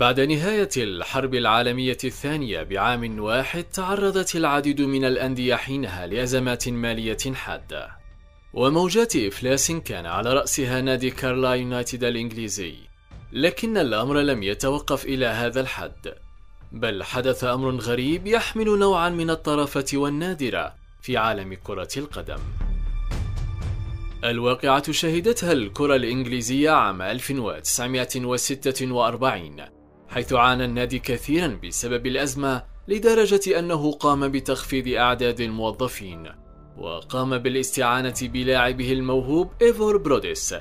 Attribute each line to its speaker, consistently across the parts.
Speaker 1: بعد نهاية الحرب العالمية الثانية بعام واحد تعرضت العديد من الأندية حينها لأزمات مالية حادة. وموجات إفلاس كان على رأسها نادي كارلا يونايتد الإنجليزي لكن الأمر لم يتوقف إلى هذا الحد. بل حدث أمر غريب يحمل نوعا من الطرافة والنادرة في عالم كرة القدم. الواقعة شهدتها الكرة الإنجليزية عام 1946 حيث عانى النادي كثيرا بسبب الأزمة لدرجة أنه قام بتخفيض أعداد الموظفين وقام بالاستعانة بلاعبه الموهوب إيفور بروديس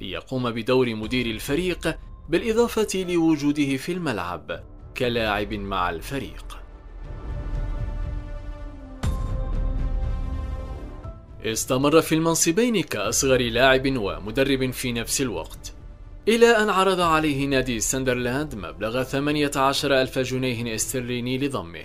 Speaker 1: ليقوم بدور مدير الفريق بالإضافة لوجوده في الملعب كلاعب مع الفريق. استمر في المنصبين كأصغر لاعب ومدرب في نفس الوقت. إلى أن عرض عليه نادي ساندرلاند مبلغ 18 ألف جنيه استرليني لضمه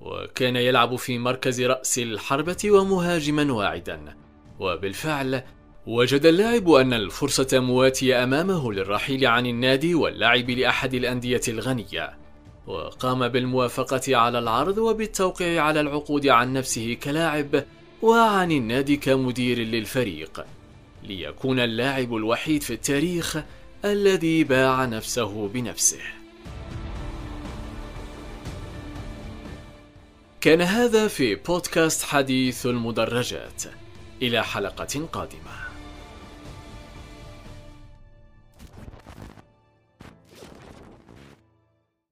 Speaker 1: وكان يلعب في مركز رأس الحربة ومهاجما واعدا. وبالفعل وجد اللاعب أن الفرصة مواتية أمامه للرحيل عن النادي واللعب لأحد الأندية الغنية. وقام بالموافقة على العرض وبالتوقيع على العقود عن نفسه كلاعب وعن النادي كمدير للفريق. ليكون اللاعب الوحيد في التاريخ الذي باع نفسه بنفسه. كان هذا في بودكاست حديث المدرجات. إلى حلقة قادمة.